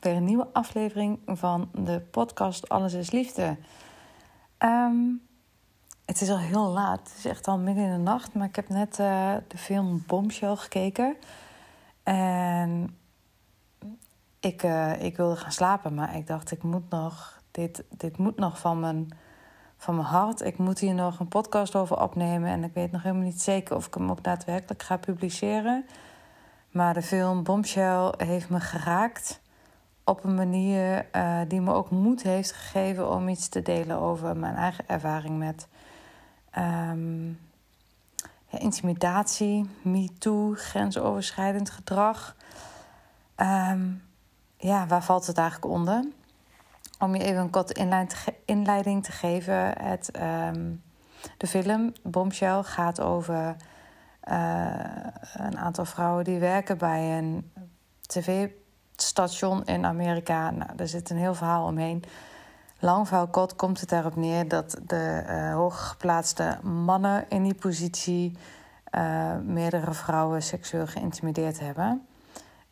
weer een nieuwe aflevering van de podcast Alles is Liefde. Ehm, het is al heel laat. Het is echt al midden in de nacht. Maar ik heb net eh, de film Bombshell gekeken. En ik, uh, ik wilde gaan slapen. Maar ik dacht, ik moet nog... Dit, dit moet nog van mijn, van mijn hart. Ik moet hier nog een podcast over opnemen. En ik weet nog helemaal niet zeker of ik hem ook daadwerkelijk ga publiceren. Maar de film Bombshell heeft me geraakt op een manier uh, die me ook moed heeft gegeven om iets te delen over mijn eigen ervaring met um, ja, intimidatie, me-too, grensoverschrijdend gedrag. Um, ja, waar valt het eigenlijk onder? Om je even een korte inleiding te geven. Het, um, de film Bombshell gaat over uh, een aantal vrouwen die werken bij een tv-station in Amerika. Nou, er zit een heel verhaal omheen. Lang verhaal kort komt het daarop neer dat de uh, hooggeplaatste mannen in die positie uh, meerdere vrouwen seksueel geïntimideerd hebben.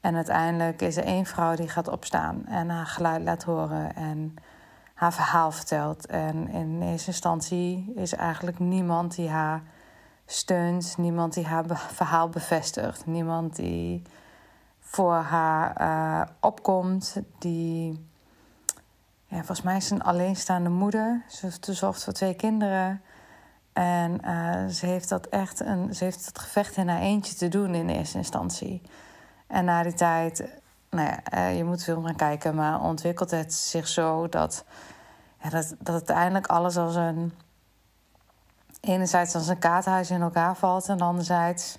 En uiteindelijk is er één vrouw die gaat opstaan en haar geluid laat horen en haar verhaal vertelt. En in eerste instantie is eigenlijk niemand die haar steunt, niemand die haar verhaal bevestigt, niemand die voor haar uh, opkomt, die ja, volgens mij is een alleenstaande moeder. Ze, zorgt voor twee kinderen. En uh, ze heeft dat echt een, ze heeft het gevecht in haar eentje te doen in eerste instantie. En na die tijd, nou ja, uh, je moet film gaan kijken, maar ontwikkelt het zich zo dat, dat, dat uiteindelijk alles als een. Enerzijds als een kaarthuis in elkaar valt, en anderzijds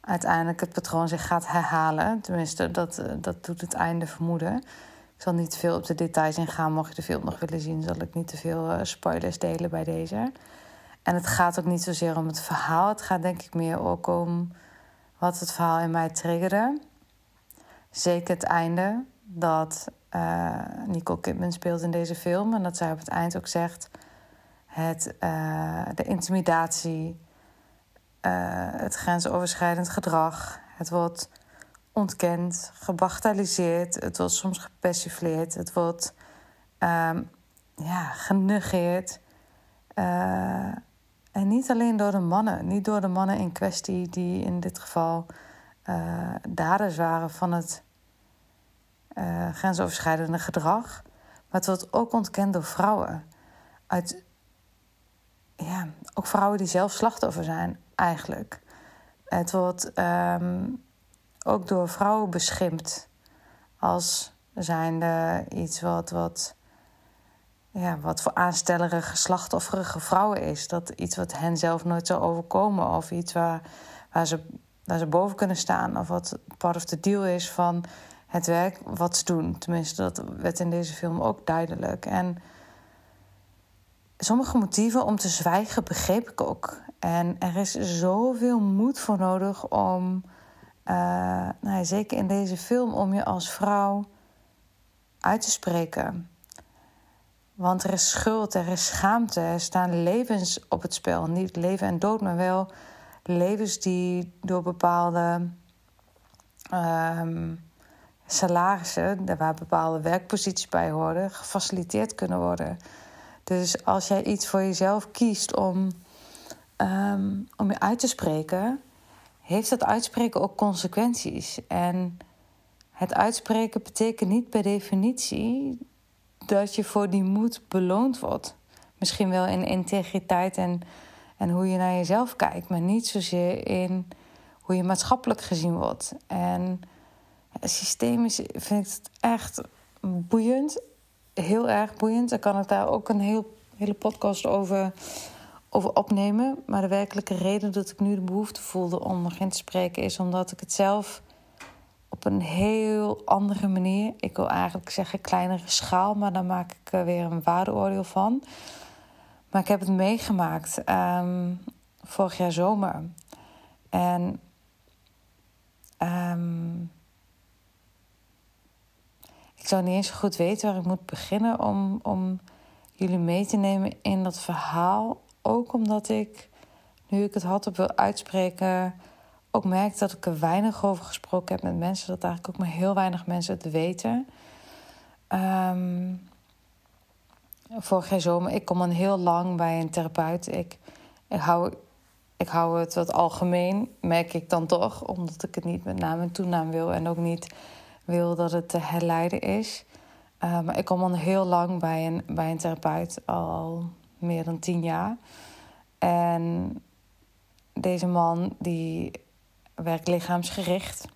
uiteindelijk het patroon zich gaat herhalen. Tenminste, dat, dat doet het einde vermoeden. Ik zal niet veel op de details ingaan. Mocht je de film nog willen zien, zal ik niet te veel uh, spoilers delen bij deze. En het gaat ook niet zozeer om het verhaal. Het gaat denk ik meer ook om wat het verhaal in mij triggerde. Zeker het einde. Dat uh, Nicole Kidman speelt in deze film. En dat zij op het eind ook zegt... Het, de intimidatie, het grensoverschrijdend gedrag... het wordt ontkend, gebagatelliseerd. Het wordt soms gepersifleerd. Het wordt um, ja, genegeerd. Uh, en niet alleen door de mannen. Niet door de mannen in kwestie die in dit geval uh, daders waren van het grensoverschrijdende gedrag. Maar het wordt ook ontkend door vrouwen. Uit, ja, ook vrouwen die zelf slachtoffer zijn, eigenlijk. Het wordt um, ook door vrouwen beschimpt als zijnde iets wat, wat, ja, wat voor aanstellerige, slachtofferige vrouwen is. Dat iets wat hen zelf nooit zou overkomen of iets waar, waar, ze, waar ze boven kunnen staan of wat part of the deal is van het werk wat ze doen. Tenminste, dat werd in deze film ook duidelijk. En sommige motieven om te zwijgen begreep ik ook. En er is zoveel moed voor nodig om uh, nou, zeker in deze film, om je als vrouw uit te spreken. Want er is schuld, er is schaamte, er staan levens op het spel. Niet leven en dood, maar wel levens die door bepaalde um, salarissen, waar bepaalde werkposities bij horen, gefaciliteerd kunnen worden. Dus als jij iets voor jezelf kiest om, um, om je uit te spreken, heeft dat uitspreken ook consequenties. En het uitspreken betekent niet per definitie dat je voor die moed beloond wordt. Misschien wel in integriteit en, en hoe je naar jezelf kijkt, maar niet zozeer in hoe je maatschappelijk gezien wordt. En systemisch vind ik het echt boeiend, heel erg boeiend. Ik kan het daar ook een heel, hele podcast over, over opnemen. Maar de werkelijke reden dat ik nu de behoefte voelde om nog in te spreken is omdat ik het zelf op een heel andere manier. Ik wil eigenlijk zeggen kleinere schaal, maar dan maak ik er weer een waardeoordeel van. Maar ik heb het meegemaakt um, vorig jaar zomer. En um, ik zou niet eens goed weten waar ik moet beginnen om, om jullie mee te nemen in dat verhaal. Ook omdat ik, nu ik het had op wil uitspreken, ook merk dat ik er weinig over gesproken heb met mensen. Dat eigenlijk ook maar heel weinig mensen het weten. Um, vorig jaar zomer, ik kom al heel lang bij een therapeut. Ik, ik, hou, ik hou het wat algemeen, merk ik dan toch. Omdat ik het niet met naam en toenaam wil. En ook niet wil dat het te herleiden is. Maar ik kom al heel lang bij een, bij een therapeut, al meer dan tien jaar. En deze man die werkt lichaamsgericht.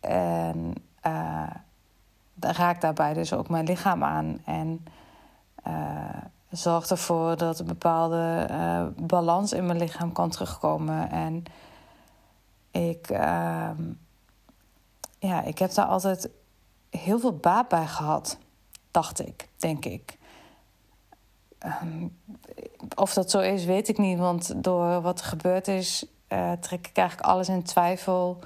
En uh, raakt daarbij dus ook mijn lichaam aan. En uh, zorgt ervoor dat een bepaalde balans in mijn lichaam kan terugkomen. En ik, uh, ja, ik heb daar altijd heel veel baat bij gehad, dacht ik, denk ik. Um, of dat zo is, weet ik niet. Want door wat er gebeurd is, uh, trek ik eigenlijk alles in twijfel.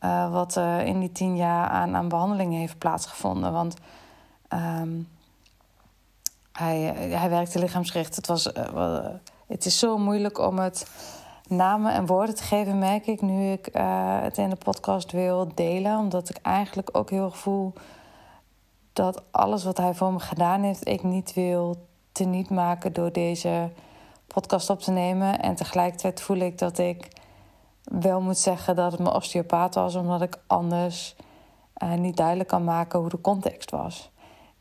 Uh, wat er in die tien jaar aan, aan behandelingen heeft plaatsgevonden. Want um, hij, hij werkte lichaamsgericht. Het, was, uh, het is zo moeilijk om het namen en woorden te geven, merk ik nu ik uh, het in de podcast wil delen. Omdat ik eigenlijk ook heel voel dat alles wat hij voor me gedaan heeft, ik niet wil teniet maken door deze podcast op te nemen. En tegelijkertijd voel ik dat ik wel moet zeggen dat het mijn osteopaat was, omdat ik anders uh, niet duidelijk kan maken hoe de context was.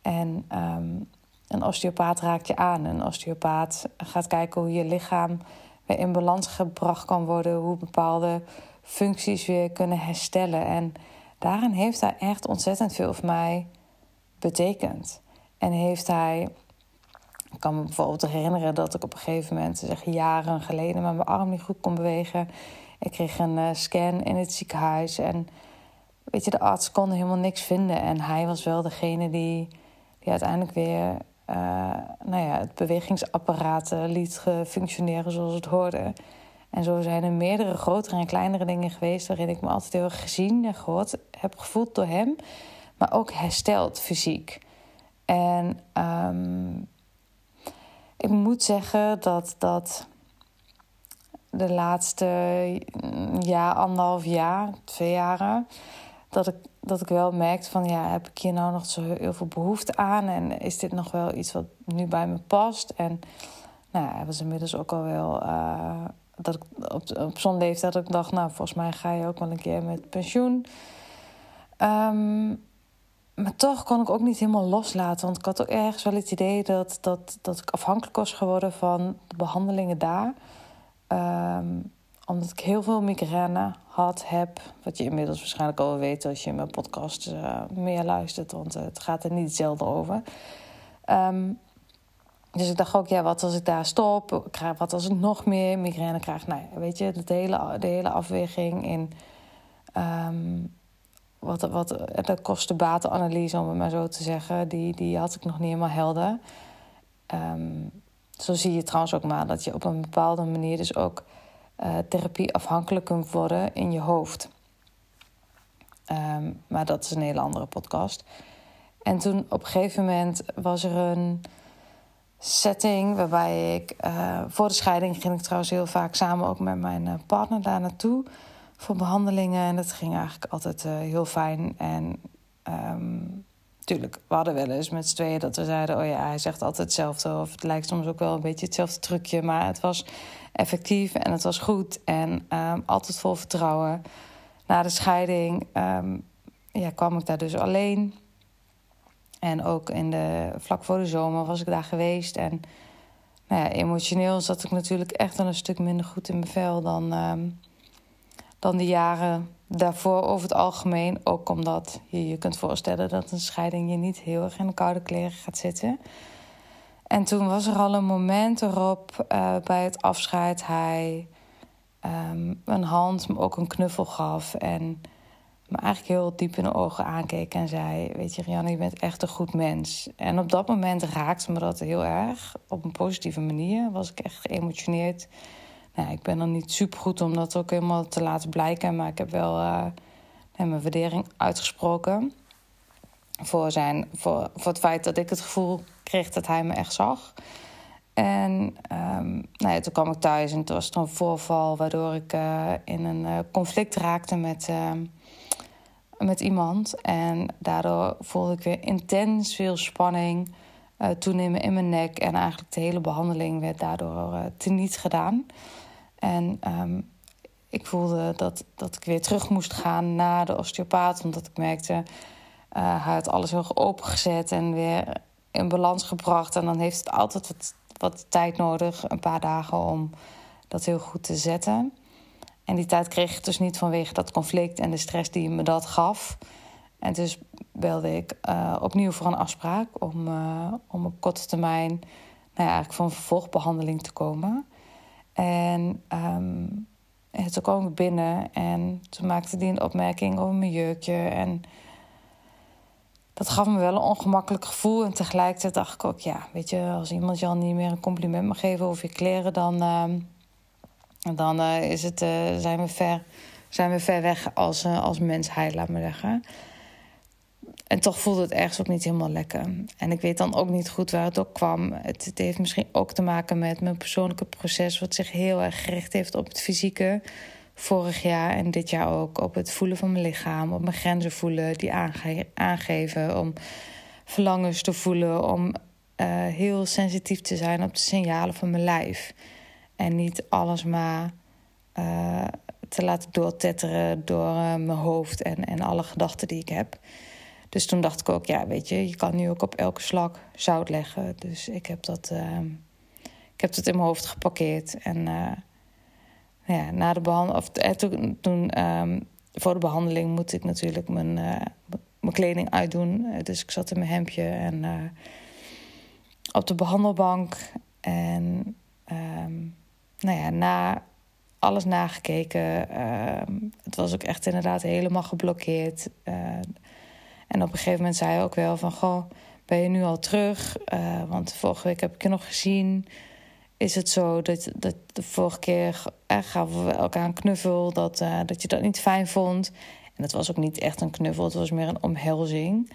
En um, een osteopaat raakt je aan. Een osteopaat gaat kijken hoe je lichaam weer in balans gebracht kan worden, hoe bepaalde functies weer kunnen herstellen. En daarin heeft hij echt ontzettend veel voor mij betekend. En heeft hij. Ik kan me bijvoorbeeld herinneren dat ik op een gegeven moment, zeg jaren geleden, mijn arm niet goed kon bewegen. Ik kreeg een uh, scan in het ziekenhuis en weet je, de arts kon helemaal niks vinden. En hij was wel degene die, die uiteindelijk weer uh, nou ja, het bewegingsapparaat liet functioneren zoals het hoorde. En zo zijn er meerdere grotere en kleinere dingen geweest waarin ik me altijd heel erg gezien en gehoord heb gevoeld door hem, maar ook hersteld fysiek. En um, ik moet zeggen dat dat de laatste jaar, anderhalf jaar, twee jaren, dat ik dat ik wel merkte van ja, heb ik hier nou nog zo heel veel behoefte aan? En is dit nog wel iets wat nu bij me past? En nou was inmiddels ook al wel uh, dat ik op, op zo'n leeftijd dat ik dacht, nou, volgens mij ga je ook wel een keer met pensioen. Um, maar toch kon ik ook niet helemaal loslaten. Want ik had ook ergens wel het idee dat, dat, dat ik afhankelijk was geworden van de behandelingen daar. Um, omdat ik heel veel migraine had, heb. Wat je inmiddels waarschijnlijk al weet als je mijn podcast uh, meer luistert. Want het gaat er niet zelden over. Um, dus ik dacht ook, ja, wat als ik daar stop? Wat als ik nog meer migraine krijg? Nou weet je, de hele, de hele afweging in... Um, wat, wat de kosten-batenanalyse, om het maar zo te zeggen... die, die had ik nog niet helemaal helder. Um, zo zie je trouwens ook maar dat je op een bepaalde manier dus ook uh, therapie afhankelijk kunt worden in je hoofd. Um, maar dat is een hele andere podcast. En toen op een gegeven moment was er een setting waarbij ik. Uh, voor de scheiding ging ik trouwens heel vaak samen ook met mijn uh, partner daar naartoe voor behandelingen. En dat ging eigenlijk altijd heel fijn. En um, tuurlijk, we hadden wel eens met z'n tweeën dat we zeiden: Oh ja, hij zegt altijd hetzelfde. Of het lijkt soms ook wel een beetje hetzelfde trucje. Maar het was effectief en het was goed. En um, altijd vol vertrouwen. Na de scheiding um, ja, kwam ik daar dus alleen. En ook in de, vlak voor de zomer was ik daar geweest. En nou ja, emotioneel zat ik natuurlijk echt wel een stuk minder goed in mijn vel dan, um, dan de jaren daarvoor over het algemeen. Ook omdat je je kunt voorstellen dat een scheiding je niet heel erg in de koude kleren gaat zitten. En toen was er al een moment erop uh, bij het afscheid hij um, een hand, me ook een knuffel gaf. En me eigenlijk heel diep in de ogen aankeek en zei: Weet je, Rianne, je bent echt een goed mens. En op dat moment raakte me dat heel erg. Op een positieve manier was ik echt geëmotioneerd. Nou, ik ben dan niet super goed om dat ook helemaal te laten blijken, maar ik heb wel uh, mijn waardering uitgesproken. Voor, zijn, voor, voor het feit dat ik het gevoel kreeg dat hij me echt zag. En um, nou ja, toen kwam ik thuis en toen was er een voorval waardoor ik uh, in een uh, conflict raakte met, uh, met iemand. En daardoor voelde ik weer intens veel spanning toenemen in mijn nek. En eigenlijk de hele behandeling werd daardoor teniet gedaan. En um, ik voelde dat, dat ik weer terug moest gaan naar de osteopaat, omdat ik merkte, uh, hij had alles heel opengezet en weer in balans gebracht. En dan heeft het altijd wat, wat tijd nodig, een paar dagen, om dat heel goed te zetten. En die tijd kreeg ik dus niet vanwege dat conflict en de stress die me dat gaf. En dus belde ik uh, opnieuw voor een afspraak om, uh, om op korte termijn nou ja, eigenlijk voor een vervolgbehandeling te komen. En um, toen kwam ik binnen en toen maakte die een opmerking over mijn jurkje. En dat gaf me wel een ongemakkelijk gevoel. En tegelijkertijd dacht ik ook, ja, weet je, als iemand je al niet meer een compliment mag geven over je kleren, dan, uh, dan uh, is het, uh, zijn, we ver, zijn we ver weg als, als mensheid, laat me zeggen. En toch voelde het ergens ook niet helemaal lekker. En ik weet dan ook niet goed waar het ook kwam. Het, heeft misschien ook te maken met mijn persoonlijke proces, wat zich heel erg gericht heeft op het fysieke. Vorig jaar en dit jaar ook op het voelen van mijn lichaam, op mijn grenzen voelen, die aange aangeven, om verlangens te voelen, om uh, heel sensitief te zijn op de signalen van mijn lijf. En niet alles maar uh, te laten doortetteren door uh, mijn hoofd en, en alle gedachten die ik heb. Dus toen dacht ik ook, ja, weet je, je kan nu ook op elke slag zout leggen. Dus ik heb dat, uh, ik heb dat in mijn hoofd geparkeerd. En uh, ja, na de behandeling, of eh, toen, um, voor de behandeling moet ik natuurlijk mijn, uh, mijn kleding uitdoen. Dus ik zat in mijn hemdje en op de behandelbank. En um, nou ja, na alles nagekeken. Ehm, het was ook echt inderdaad helemaal geblokkeerd. En op een gegeven moment zei hij ook wel van... Goh, ben je nu al terug? Uh, want vorige week heb ik je nog gezien. Is het zo dat, dat de vorige keer uh, gaven we elkaar een knuffel... Dat, uh, dat je dat niet fijn vond? En dat was ook niet echt een knuffel, het was meer een omhelzing...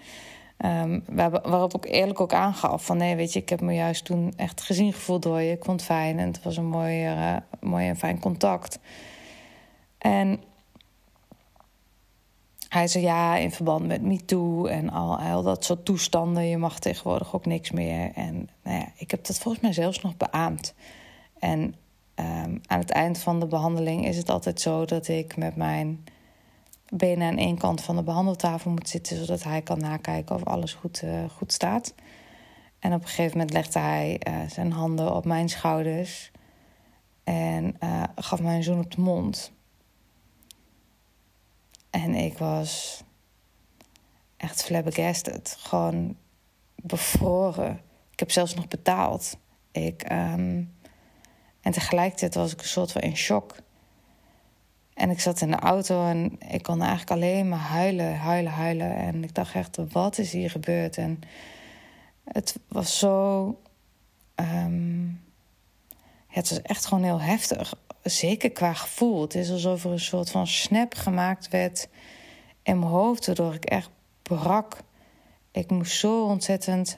Um, waarop ik eerlijk ook aangaf van nee, weet je, ik heb me juist toen echt gezien gevoeld door je. Ik vond het fijn en het was een mooi, uh, mooi en fijn contact. En hij zei ja, in verband met MeToo en al, al dat soort toestanden. Je mag tegenwoordig ook niks meer. En nou ja, ik heb dat volgens mij zelfs nog beaamd. En um, aan het eind van de behandeling is het altijd zo dat ik met mijn benen aan één kant van de behandeltafel moet zitten, zodat hij kan nakijken of alles goed, uh, goed staat. En op een gegeven moment legde hij uh, zijn handen op mijn schouders en uh, gaf mij een zoen op de mond. En ik was echt flabbergasted. Gewoon bevroren. Ik heb zelfs nog betaald. Ik, um... En tegelijkertijd was ik een soort van in shock. En ik zat in de auto en ik kon eigenlijk alleen maar huilen, huilen, huilen. En ik dacht echt, wat is hier gebeurd? En het was zo... Ja, het was echt gewoon heel heftig zeker qua gevoel. Het is alsof er een soort van snap gemaakt werd in mijn hoofd, waardoor ik echt brak. Ik moest zo ontzettend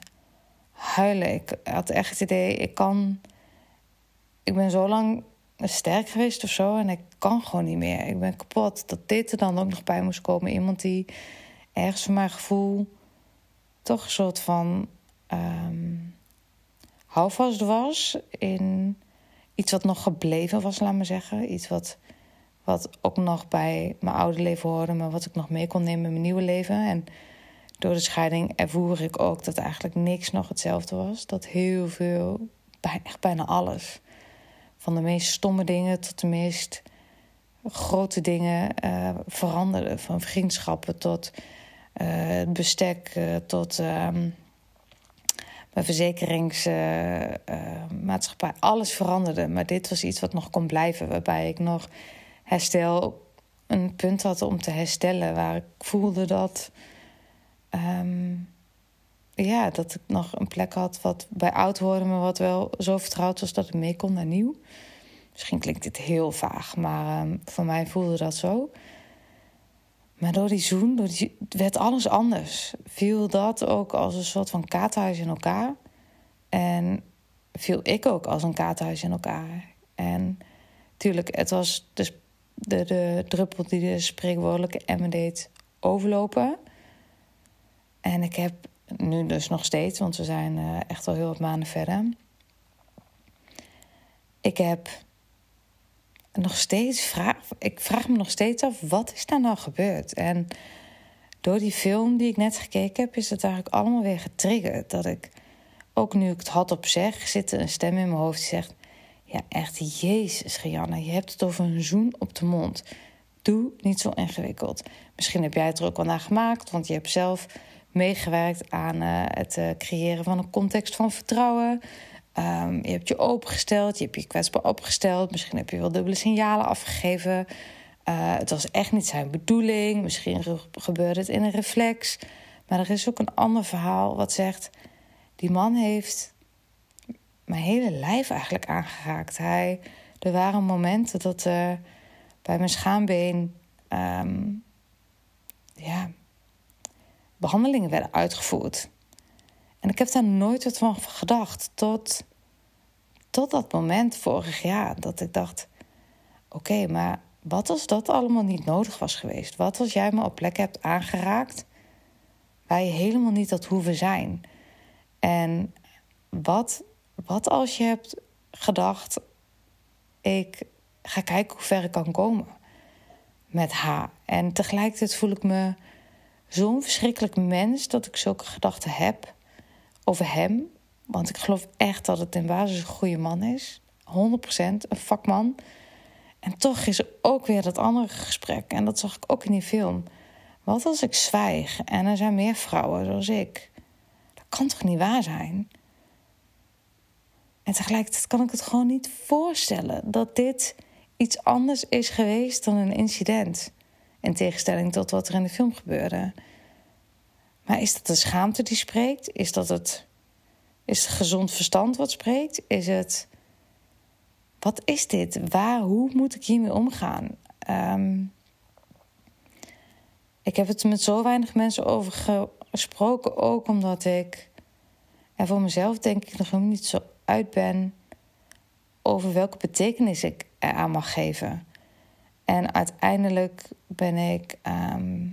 huilen. Ik had echt het idee, ik kan. Ik ben zo lang sterk geweest of zo en ik kan gewoon niet meer. Ik ben kapot. Dat dit er dan ook nog bij moest komen. Iemand die ergens van mijn gevoel toch een soort van um, houvast was in iets wat nog gebleven was, laat maar zeggen. Iets wat, wat ook nog bij mijn oude leven hoorde, maar wat ik nog mee kon nemen in mijn nieuwe leven. En door de scheiding ervoer ik ook dat eigenlijk niks nog hetzelfde was. Dat heel veel, echt bijna alles. Van de meest stomme dingen tot de meest grote dingen uh, veranderde. Van vriendschappen tot uh, bestek, uh, tot ehm, mijn verzekeringsmaatschappij. alles veranderde. Maar dit was iets wat nog kon blijven. Waarbij ik nog herstel, een punt had om te herstellen. Waar ik voelde dat Ehm, ja, dat ik nog een plek had wat bij oud worden, maar wat wel zo vertrouwd was dat het mee kon naar nieuw. Misschien klinkt dit heel vaag, maar um, voor mij voelde dat zo. Maar door die zoen werd alles anders. Viel dat ook als een soort van kaarthuis in elkaar. En viel ik ook als een kaarthuis in elkaar. En tuurlijk, het was dus de, de druppel die de spreekwoordelijke emmer deed overlopen. En ik heb nu dus nog steeds, want we zijn uh, echt al heel wat maanden verder. Ik heb nog steeds vraag, ik vraag me nog steeds af wat is daar nou gebeurd? En door die film die ik net gekeken heb, is het eigenlijk allemaal weer getriggerd. Dat ik, ook nu ik het had op zeg, zit er een stem in mijn hoofd die zegt: Ja, echt, Jezus, Rianne, je hebt het over een zoen op de mond. Doe niet zo ingewikkeld. Misschien heb jij het er ook wel naar gemaakt, want je hebt zelf meegewerkt aan uh, het uh, creëren van een context van vertrouwen. Um, je hebt je opengesteld, je hebt je kwetsbaar opgesteld. Misschien heb je wel dubbele signalen afgegeven. Uh, het was echt niet zijn bedoeling. Misschien gebeurde het in een reflex. Maar er is ook een ander verhaal wat zegt: die man heeft mijn hele lijf eigenlijk aangeraakt. Hij, er waren momenten dat bij mijn schaambeen. Um, ja, behandelingen werden uitgevoerd. En ik heb daar nooit wat van gedacht. Tot, tot dat moment vorig jaar. Dat ik dacht: oké, maar wat als dat allemaal niet nodig was geweest? Wat als jij me op plekken hebt aangeraakt waar je helemaal niet had hoeven zijn? En wat, wat als je hebt gedacht: ik ga kijken hoe ver ik kan komen met haar? En tegelijkertijd voel ik me zo'n verschrikkelijk mens dat ik zulke gedachten heb over hem. Want ik geloof echt dat het in basis een goede man is. 100% een vakman. En toch is er ook weer dat andere gesprek. En dat zag ik ook in die film. Wat als ik zwijg en er zijn meer vrouwen zoals ik? Dat kan toch niet waar zijn? En tegelijkertijd kan ik het gewoon niet voorstellen dat dit iets anders is geweest dan een incident. In tegenstelling tot wat er in de film gebeurde. Maar is dat de schaamte die spreekt? Is dat het, is het gezond verstand wat spreekt? Is het. Wat is dit? Waar, hoe moet ik hiermee omgaan? Ehm, ik heb het met zo weinig mensen over gesproken, ook omdat ik er voor mezelf denk ik nog helemaal niet zo uit ben over welke betekenis ik eraan mag geven. En uiteindelijk ben ik ehm,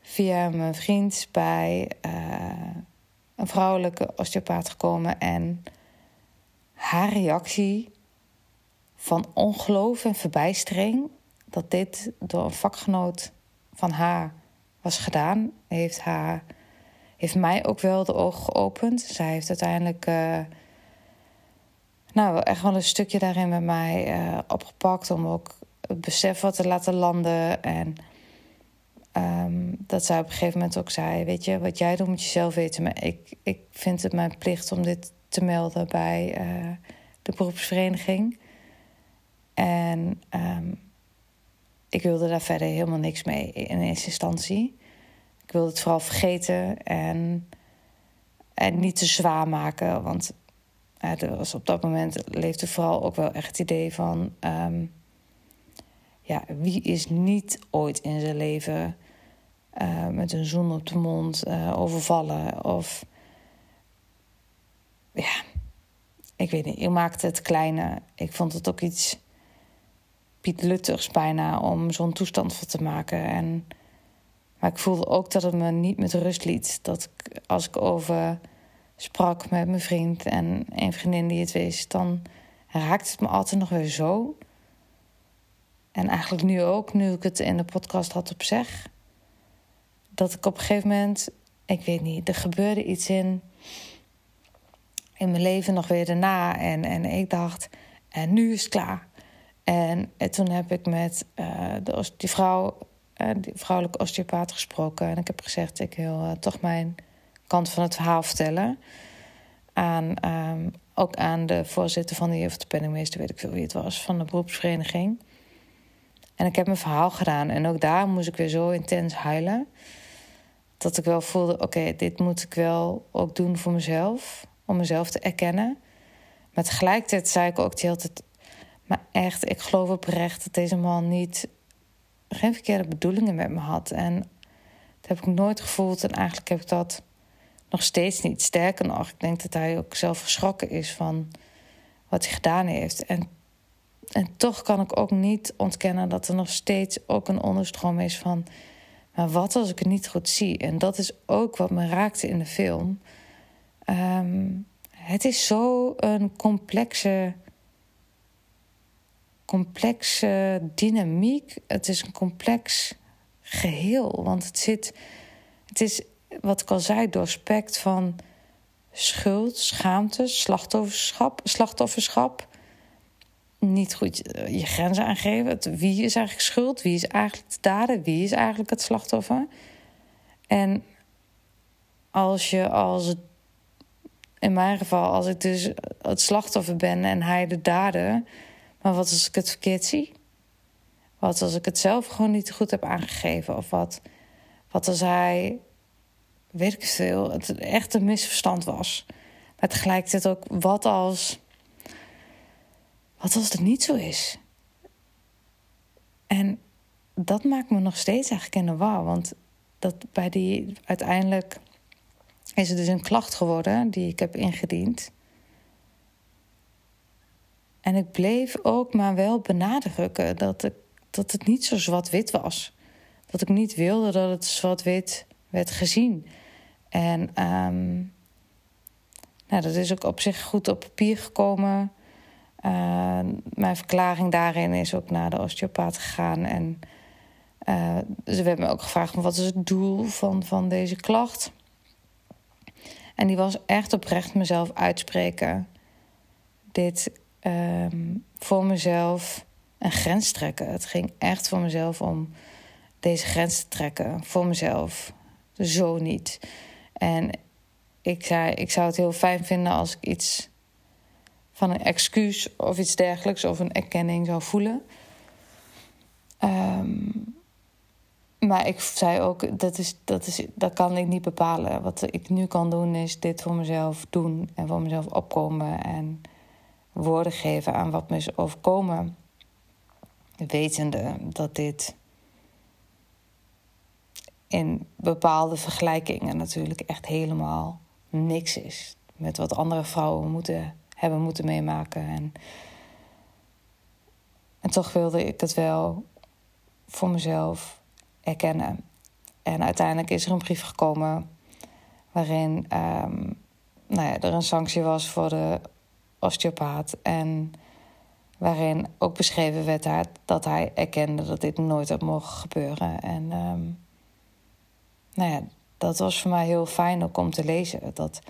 via mijn vriend bij uh, een vrouwelijke osteopaat gekomen. En haar reactie van ongeloof en verbijstering dat dit door een vakgenoot van haar was gedaan, heeft, haar, heeft mij ook wel de ogen geopend. Zij heeft uiteindelijk. Uh, nou, echt wel een stukje daarin met mij uh, opgepakt om ook het besef wat te laten landen. En um, dat zij op een gegeven moment ook zei: Weet je, wat jij doet moet je zelf weten. Maar ik, ik vind het mijn plicht om dit te melden bij uh, de beroepsvereniging. En um, ik wilde daar verder helemaal niks mee in eerste instantie. Ik wilde het vooral vergeten en, en niet te zwaar maken. Want er was op dat moment leefde vooral ook wel echt het idee van. Um, ja, wie is niet ooit in zijn leven uh, met een zoen op de mond uh, overvallen? Of ja, ik weet niet. Ik maakte het kleiner. Ik vond het ook iets Piet bijna om zo'n toestand van te maken. En Maar ik voelde ook dat het me niet met rust liet. Dat ik, als ik over sprak met mijn vriend en een vriendin die het wist, dan raakte het me altijd nog weer zo. En eigenlijk nu ook, nu ik het in de podcast had op zeg. Dat ik op een gegeven moment, ik weet niet, er gebeurde iets in, in mijn leven nog weer daarna. En, en ik dacht, en nu is het klaar. En, en toen heb ik met uh, de, die vrouw, uh, die vrouwelijke osteopaat gesproken. En ik heb gezegd, ik wil uh, toch mijn kant van het verhaal vertellen. Aan, um, ook aan de voorzitter van de of de penningmeester, weet ik veel wie het was, van de beroepsvereniging. En ik heb mijn verhaal gedaan. En ook daar moest ik weer zo intens huilen. Dat ik wel voelde, oké, dit moet ik wel ook doen voor mezelf. Om mezelf te erkennen. Maar tegelijkertijd zei ik ook die hele tijd... Maar echt, ik geloof oprecht dat deze man niet... geen verkeerde bedoelingen met me had. En dat heb ik nooit gevoeld. En eigenlijk heb ik dat nog steeds niet. Sterker nog, ik denk dat hij ook zelf geschrokken is van wat hij gedaan heeft. En, en toch kan ik ook niet ontkennen dat er nog steeds ook een onderstroom is van. Maar wat als ik het niet goed zie? En dat is ook wat me raakte in de film. Um, het is zo een complexe, complexe dynamiek. Het is een complex geheel. Want het zit. Het is wat ik al zei, doorspekt van schuld, schaamte, slachtofferschap, slachtofferschap. Niet goed je grenzen aangeven. Wie is eigenlijk schuld? Wie is eigenlijk de dader? Wie is eigenlijk het slachtoffer? En als je als in mijn geval, als ik dus het slachtoffer ben en hij de dader, maar wat als ik het verkeerd zie? Wat als ik het zelf gewoon niet goed heb aangegeven? Of wat, wat als hij weet ik veel, het echt een misverstand was. Maar tegelijkertijd ook, wat als, wat als het niet zo is? En dat maakt me nog steeds eigenlijk in de war. Want dat bij die, uiteindelijk is het dus een klacht geworden die ik heb ingediend. En ik bleef ook maar wel benadrukken dat, ik, dat het niet zo zwart-wit was. Dat ik niet wilde dat het zwart-wit werd gezien. En um, nou, dat is ook op zich goed op papier gekomen. Uh, mijn verklaring daarin is ook naar de osteopaat gegaan. En uh, ze hebben me ook gevraagd: wat is het doel van, van deze klacht? En die was echt oprecht mezelf uitspreken. Dit um, voor mezelf een grens trekken. Het ging echt voor mezelf om deze grens te trekken. Voor mezelf. Zo niet. En ik zei, ik zou het heel fijn vinden als ik iets van een excuus of iets dergelijks of een erkenning zou voelen. Um, maar ik zei ook, dat, is, dat, is, dat kan ik niet bepalen. Wat ik nu kan doen is dit voor mezelf doen en voor mezelf opkomen en woorden geven aan wat me is overkomen. Wetende dat dit in bepaalde vergelijkingen natuurlijk echt helemaal niks is. Met wat andere vrouwen moeten, hebben moeten meemaken. En, en toch wilde ik het wel voor mezelf erkennen. En uiteindelijk is er een brief gekomen waarin um, nou ja, er een sanctie was voor de osteopaat. En waarin ook beschreven werd dat hij erkende dat dit nooit had mogen gebeuren. En um, nou ja, dat was voor mij heel fijn ook om te lezen. Dat,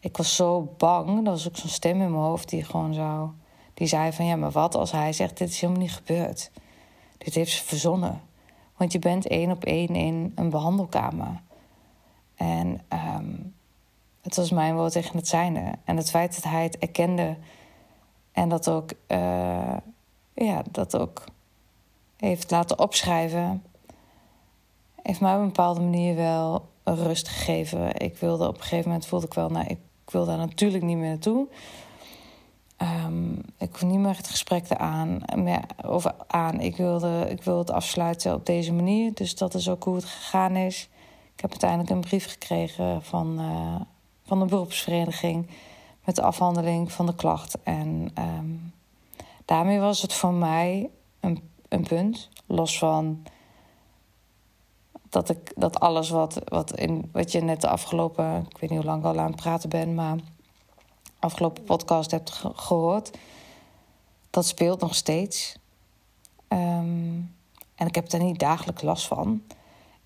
ik was zo bang, er was ook zo'n stem in mijn hoofd die gewoon zou... Die zei van, ja, maar wat als hij zegt, dit is helemaal niet gebeurd. Dit heeft ze verzonnen. Want je bent één op één in een behandelkamer. En um, het was mijn woord tegen het zijne. En het feit dat hij het erkende en dat ook, uh, ja, dat ook heeft laten opschrijven heeft mij op een bepaalde manier wel rust gegeven. Ik wilde op een gegeven moment voelde ik wel, nou, ik wil daar natuurlijk niet meer naartoe. Um, ik hoef niet meer het gesprek aan, meer over aan. Ik wilde, ik wilde het afsluiten op deze manier. Dus dat is ook hoe het gegaan is. Ik heb uiteindelijk een brief gekregen van, uh, van de beroepsvereniging met de afhandeling van de klacht. En um, daarmee was het voor mij een, een punt, los van dat, ik, dat alles wat, wat, in, wat je net de afgelopen, ik weet niet hoe lang ik al aan het praten ben, maar afgelopen podcast hebt gehoord, dat speelt nog steeds. Ehm, en ik heb daar niet dagelijks last van.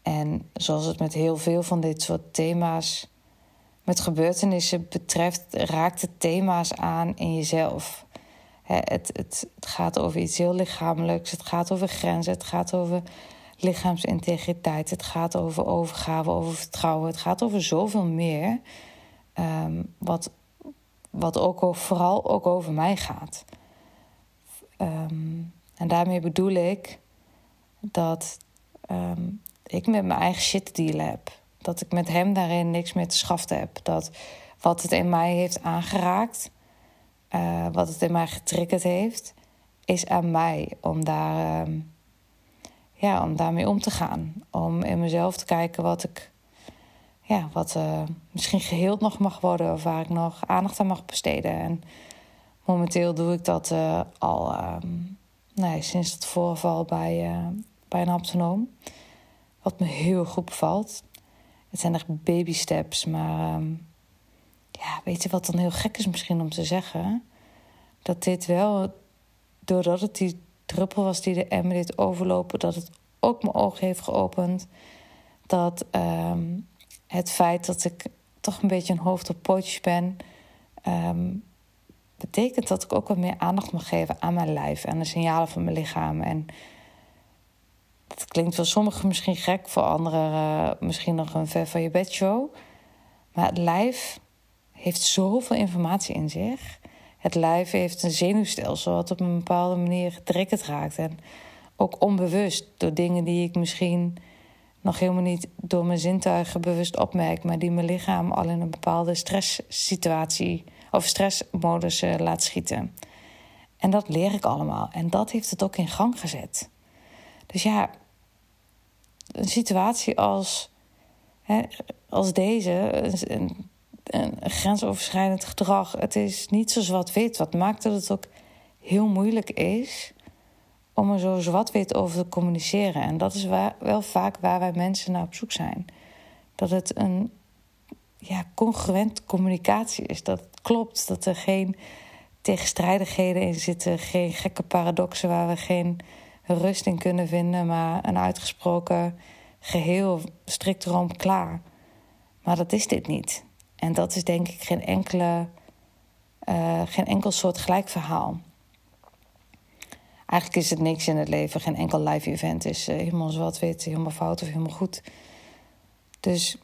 En zoals het met heel veel van dit soort thema's, met gebeurtenissen betreft, raakt het thema's aan in jezelf. het, het, het gaat over iets heel lichamelijks, het gaat over grenzen, het gaat over lichaamsintegriteit, het gaat over overgave, over vertrouwen, het gaat over zoveel meer. Ehm, wat, wat ook vooral ook over mij gaat. Ehm, en daarmee bedoel ik dat ehm, ik met mijn eigen shit te dealen heb. Dat ik met hem daarin niks meer te schaften heb. Dat wat het in mij heeft aangeraakt, uh, wat het in mij getriggerd heeft, is aan mij om daar. Ja, om daarmee om te gaan. Om in mezelf te kijken wat ik, ja, wat uh, misschien geheeld nog mag worden of waar ik nog aandacht aan mag besteden. En momenteel doe ik dat uh, al um, nee, sinds het voorval bij, uh, bij een haptonoom. Wat me heel goed bevalt. Het zijn echt baby steps, maar um, ja, weet je wat dan heel gek is misschien om te zeggen? Dat dit wel, doordat het die druppel was die de emmer dit overlopen, dat het ook mijn ogen heeft geopend. Dat um, het feit dat ik toch een beetje een hoofd op pootjes ben, um, betekent dat ik ook wat meer aandacht mag geven aan mijn lijf en de signalen van mijn lichaam. En dat klinkt voor sommigen misschien gek, voor anderen uh, misschien nog een ver van je bedshow. Maar het lijf heeft zoveel informatie in zich het lijf heeft een zenuwstelsel wat op een bepaalde manier getriggerd raakt. En ook onbewust door dingen die ik misschien nog helemaal niet door mijn zintuigen bewust opmerk, maar die mijn lichaam al in een bepaalde stresssituatie of stressmodus uh, laat schieten. En dat leer ik allemaal. En dat heeft het ook in gang gezet. Dus ja, een situatie als, hè, als deze, een grensoverschrijdend gedrag. Het is niet zo zwart-wit. Wat maakt dat het ook heel moeilijk is om er zo zwart-wit over te communiceren. En dat is waar, wel vaak waar wij mensen naar op zoek zijn. Dat het een ja, congruent communicatie is. Dat het klopt. Dat er geen tegenstrijdigheden in zitten. Geen gekke paradoxen waar we geen rust in kunnen vinden. Maar een uitgesproken geheel strikt erom klaar. Maar dat is dit niet. En dat is denk ik geen, enkele, uh, geen enkel soort gelijk verhaal. Eigenlijk is het niks in het leven. Geen enkel live event is uh, helemaal zwart-wit, helemaal fout of helemaal goed. Dus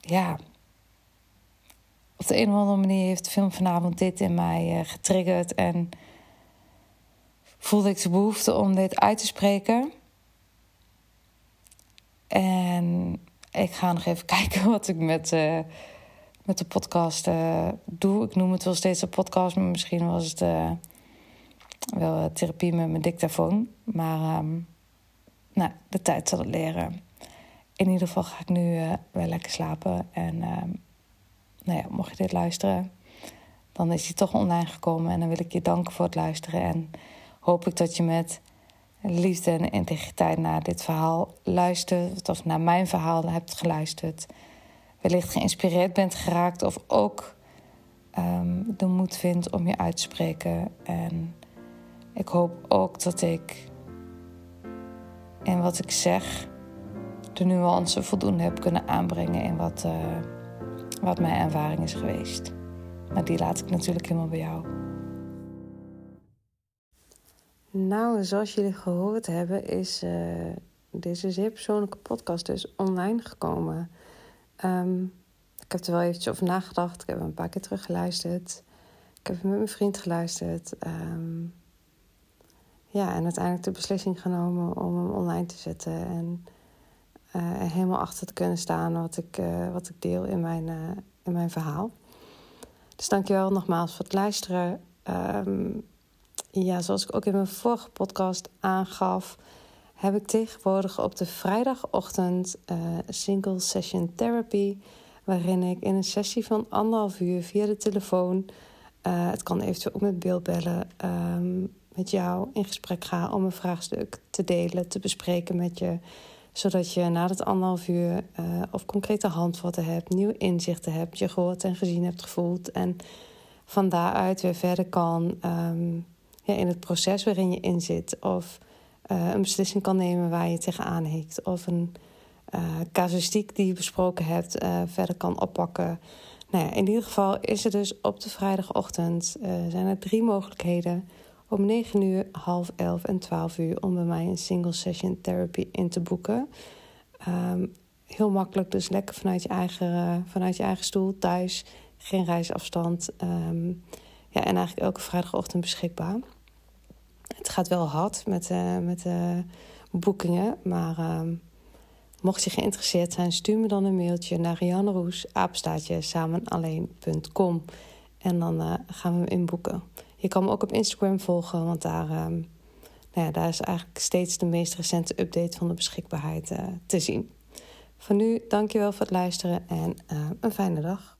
ja, op de een of andere manier heeft de film vanavond dit in mij uh, getriggerd. En voelde ik de behoefte om dit uit te spreken. En ik ga nog even kijken wat ik met met de podcast uh, doe. Ik noem het wel steeds een podcast, maar misschien was het uh, wel therapie met mijn dictafoon. Maar um, nou, de tijd zal het leren. In ieder geval ga ik nu wel lekker slapen. En um, nou ja, mocht je dit luisteren, dan is hij toch online gekomen. En dan wil ik je danken voor het luisteren. En hoop ik dat je met liefde en integriteit naar dit verhaal luistert. Of naar mijn verhaal hebt geluisterd wellicht geïnspireerd bent geraakt of ook um, de moed vindt om je uit te spreken. En ik hoop ook dat ik in wat ik zeg de nuance voldoende heb kunnen aanbrengen in wat, uh, wat mijn ervaring is geweest. Maar die laat ik natuurlijk helemaal bij jou. Nou, zoals jullie gehoord hebben, is uh, deze zeer persoonlijke podcast dus online gekomen. Um, ik heb er wel eventjes over nagedacht. Ik heb hem een paar keer teruggeluisterd. Ik heb hem met mijn vriend geluisterd. Um, ja, en uiteindelijk de beslissing genomen om hem online te zetten. En uh, helemaal achter te kunnen staan wat ik, uh, wat ik deel in mijn, uh, in mijn verhaal. Dus dankjewel nogmaals voor het luisteren. Um, ja, zoals ik ook in mijn vorige podcast aangaf heb ik tegenwoordig op de vrijdagochtend uh, single session therapy. Waarin ik in een sessie van anderhalf uur via de telefoon, uh, het kan eventueel ook met beeldbellen, um, met jou in gesprek ga om een vraagstuk te delen, te bespreken met je. Zodat je na dat anderhalf uur uh, of concrete handvatten hebt, nieuwe inzichten hebt, je gehoord en gezien hebt gevoeld. En van daaruit weer verder kan ja, in het proces waarin je in zit. Of uh, een beslissing kan nemen waar je tegenaan hikt. Of een uh, casuïstiek die je besproken hebt uh, verder kan oppakken. Nou ja, in ieder geval is er dus op de vrijdagochtend zijn er drie mogelijkheden om 9 uur, half 11 en 12 uur om bij mij een single session therapy in te boeken. Um, heel makkelijk, dus lekker vanuit je eigen, vanuit je eigen stoel thuis. Geen reisafstand. Um, ja, en eigenlijk elke vrijdagochtend beschikbaar. Het gaat wel hard met, uh, met uh, boekingen, maar um, mocht je geïnteresseerd zijn, stuur me dan een mailtje naar Rianne Roes, samenalleen.com. En dan uh, gaan we hem inboeken. Je kan me ook op Instagram volgen, want daar, um, nou ja, daar is eigenlijk steeds de meest recente update van de beschikbaarheid te zien. Voor nu, dankjewel voor het luisteren en een fijne dag.